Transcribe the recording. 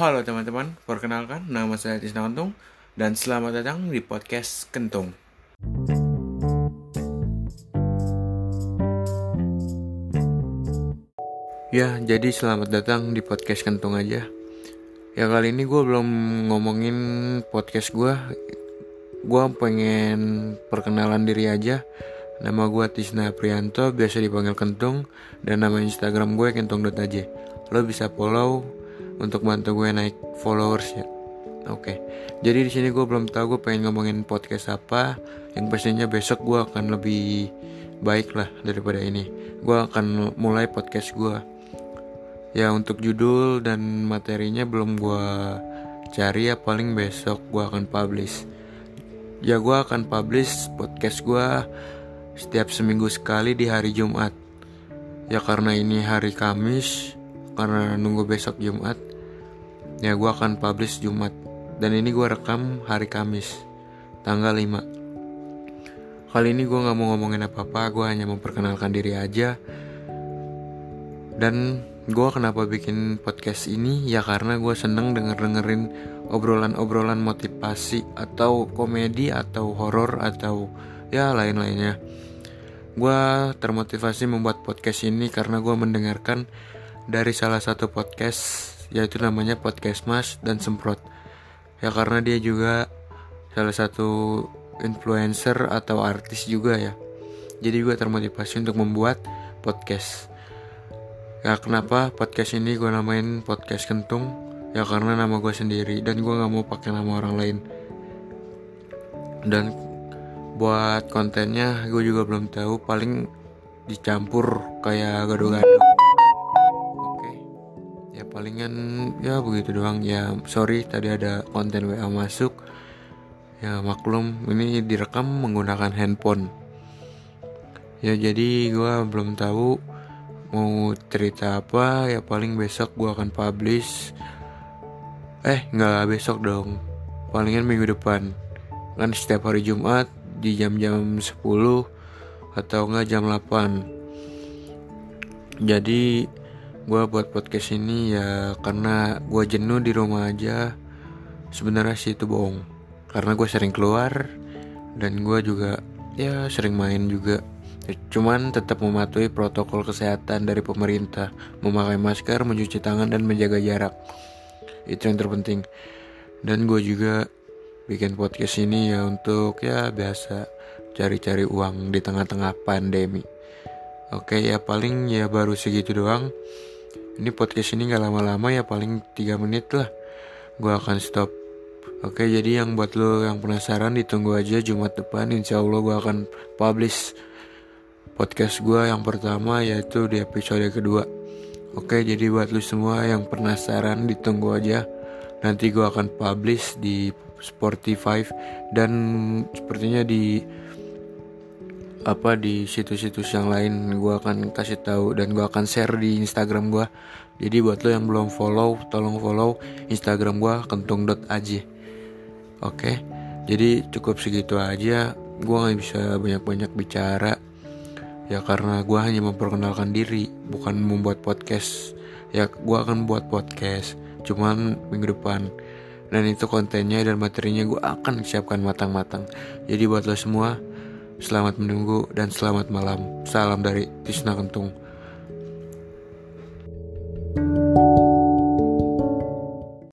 Halo teman-teman, perkenalkan nama saya Tisna Kentung dan selamat datang di podcast Kentung. Ya, jadi selamat datang di podcast Kentung aja. Ya kali ini gue belum ngomongin podcast gue. Gue pengen perkenalan diri aja. Nama gue Tisna Prianto, biasa dipanggil Kentung, dan nama Instagram gue kentung.aj. Lo bisa follow untuk bantu gue naik followers ya. Oke, jadi di sini gue belum tahu gue pengen ngomongin podcast apa. Yang pastinya besok gue akan lebih baik lah daripada ini. Gue akan mulai podcast gue. Ya untuk judul dan materinya belum gue cari ya paling besok gue akan publish. Ya gue akan publish podcast gue setiap seminggu sekali di hari Jumat. Ya karena ini hari Kamis, karena nunggu besok Jumat, ya gue akan publish Jumat. Dan ini gue rekam hari Kamis, tanggal 5. Kali ini gue gak mau ngomongin apa-apa, gue hanya memperkenalkan diri aja. Dan gue kenapa bikin podcast ini ya karena gue seneng denger-dengerin obrolan-obrolan motivasi atau komedi atau horor atau ya lain-lainnya. Gue termotivasi membuat podcast ini karena gue mendengarkan dari salah satu podcast yaitu namanya podcast Mas dan Semprot. Ya karena dia juga salah satu influencer atau artis juga ya. Jadi gue termotivasi untuk membuat podcast. Ya kenapa podcast ini gue namain podcast kentung? Ya karena nama gue sendiri dan gue gak mau pakai nama orang lain. Dan buat kontennya gue juga belum tahu paling dicampur kayak gado-gado. Palingan ya begitu doang ya. Sorry tadi ada konten WA masuk. Ya maklum ini direkam menggunakan handphone. Ya jadi gue belum tahu mau cerita apa ya paling besok gue akan publish eh nggak besok dong palingan minggu depan kan setiap hari Jumat di jam-jam 10 atau enggak jam 8 jadi gue buat podcast ini ya karena gue jenuh di rumah aja sebenarnya sih itu bohong karena gue sering keluar dan gue juga ya sering main juga Cuman tetap mematuhi protokol kesehatan dari pemerintah, memakai masker, mencuci tangan, dan menjaga jarak. Itu yang terpenting. Dan gue juga bikin podcast ini ya untuk ya biasa cari-cari uang di tengah-tengah pandemi. Oke ya paling ya baru segitu doang. Ini podcast ini gak lama-lama ya paling 3 menit lah. Gue akan stop. Oke jadi yang buat lo yang penasaran ditunggu aja Jumat depan Insya Allah gue akan publish podcast gue yang pertama yaitu di episode kedua. Oke, jadi buat lu semua yang penasaran ditunggu aja. Nanti gue akan publish di Spotify dan sepertinya di apa di situs-situs yang lain gue akan kasih tahu dan gue akan share di Instagram gue. Jadi buat lo yang belum follow, tolong follow Instagram gue kentung.aj. Oke, jadi cukup segitu aja. Gue nggak bisa banyak-banyak bicara ya karena gue hanya memperkenalkan diri bukan membuat podcast ya gue akan buat podcast cuman minggu depan dan itu kontennya dan materinya gue akan siapkan matang-matang jadi buat lo semua selamat menunggu dan selamat malam. Salam dari Tisna Kentung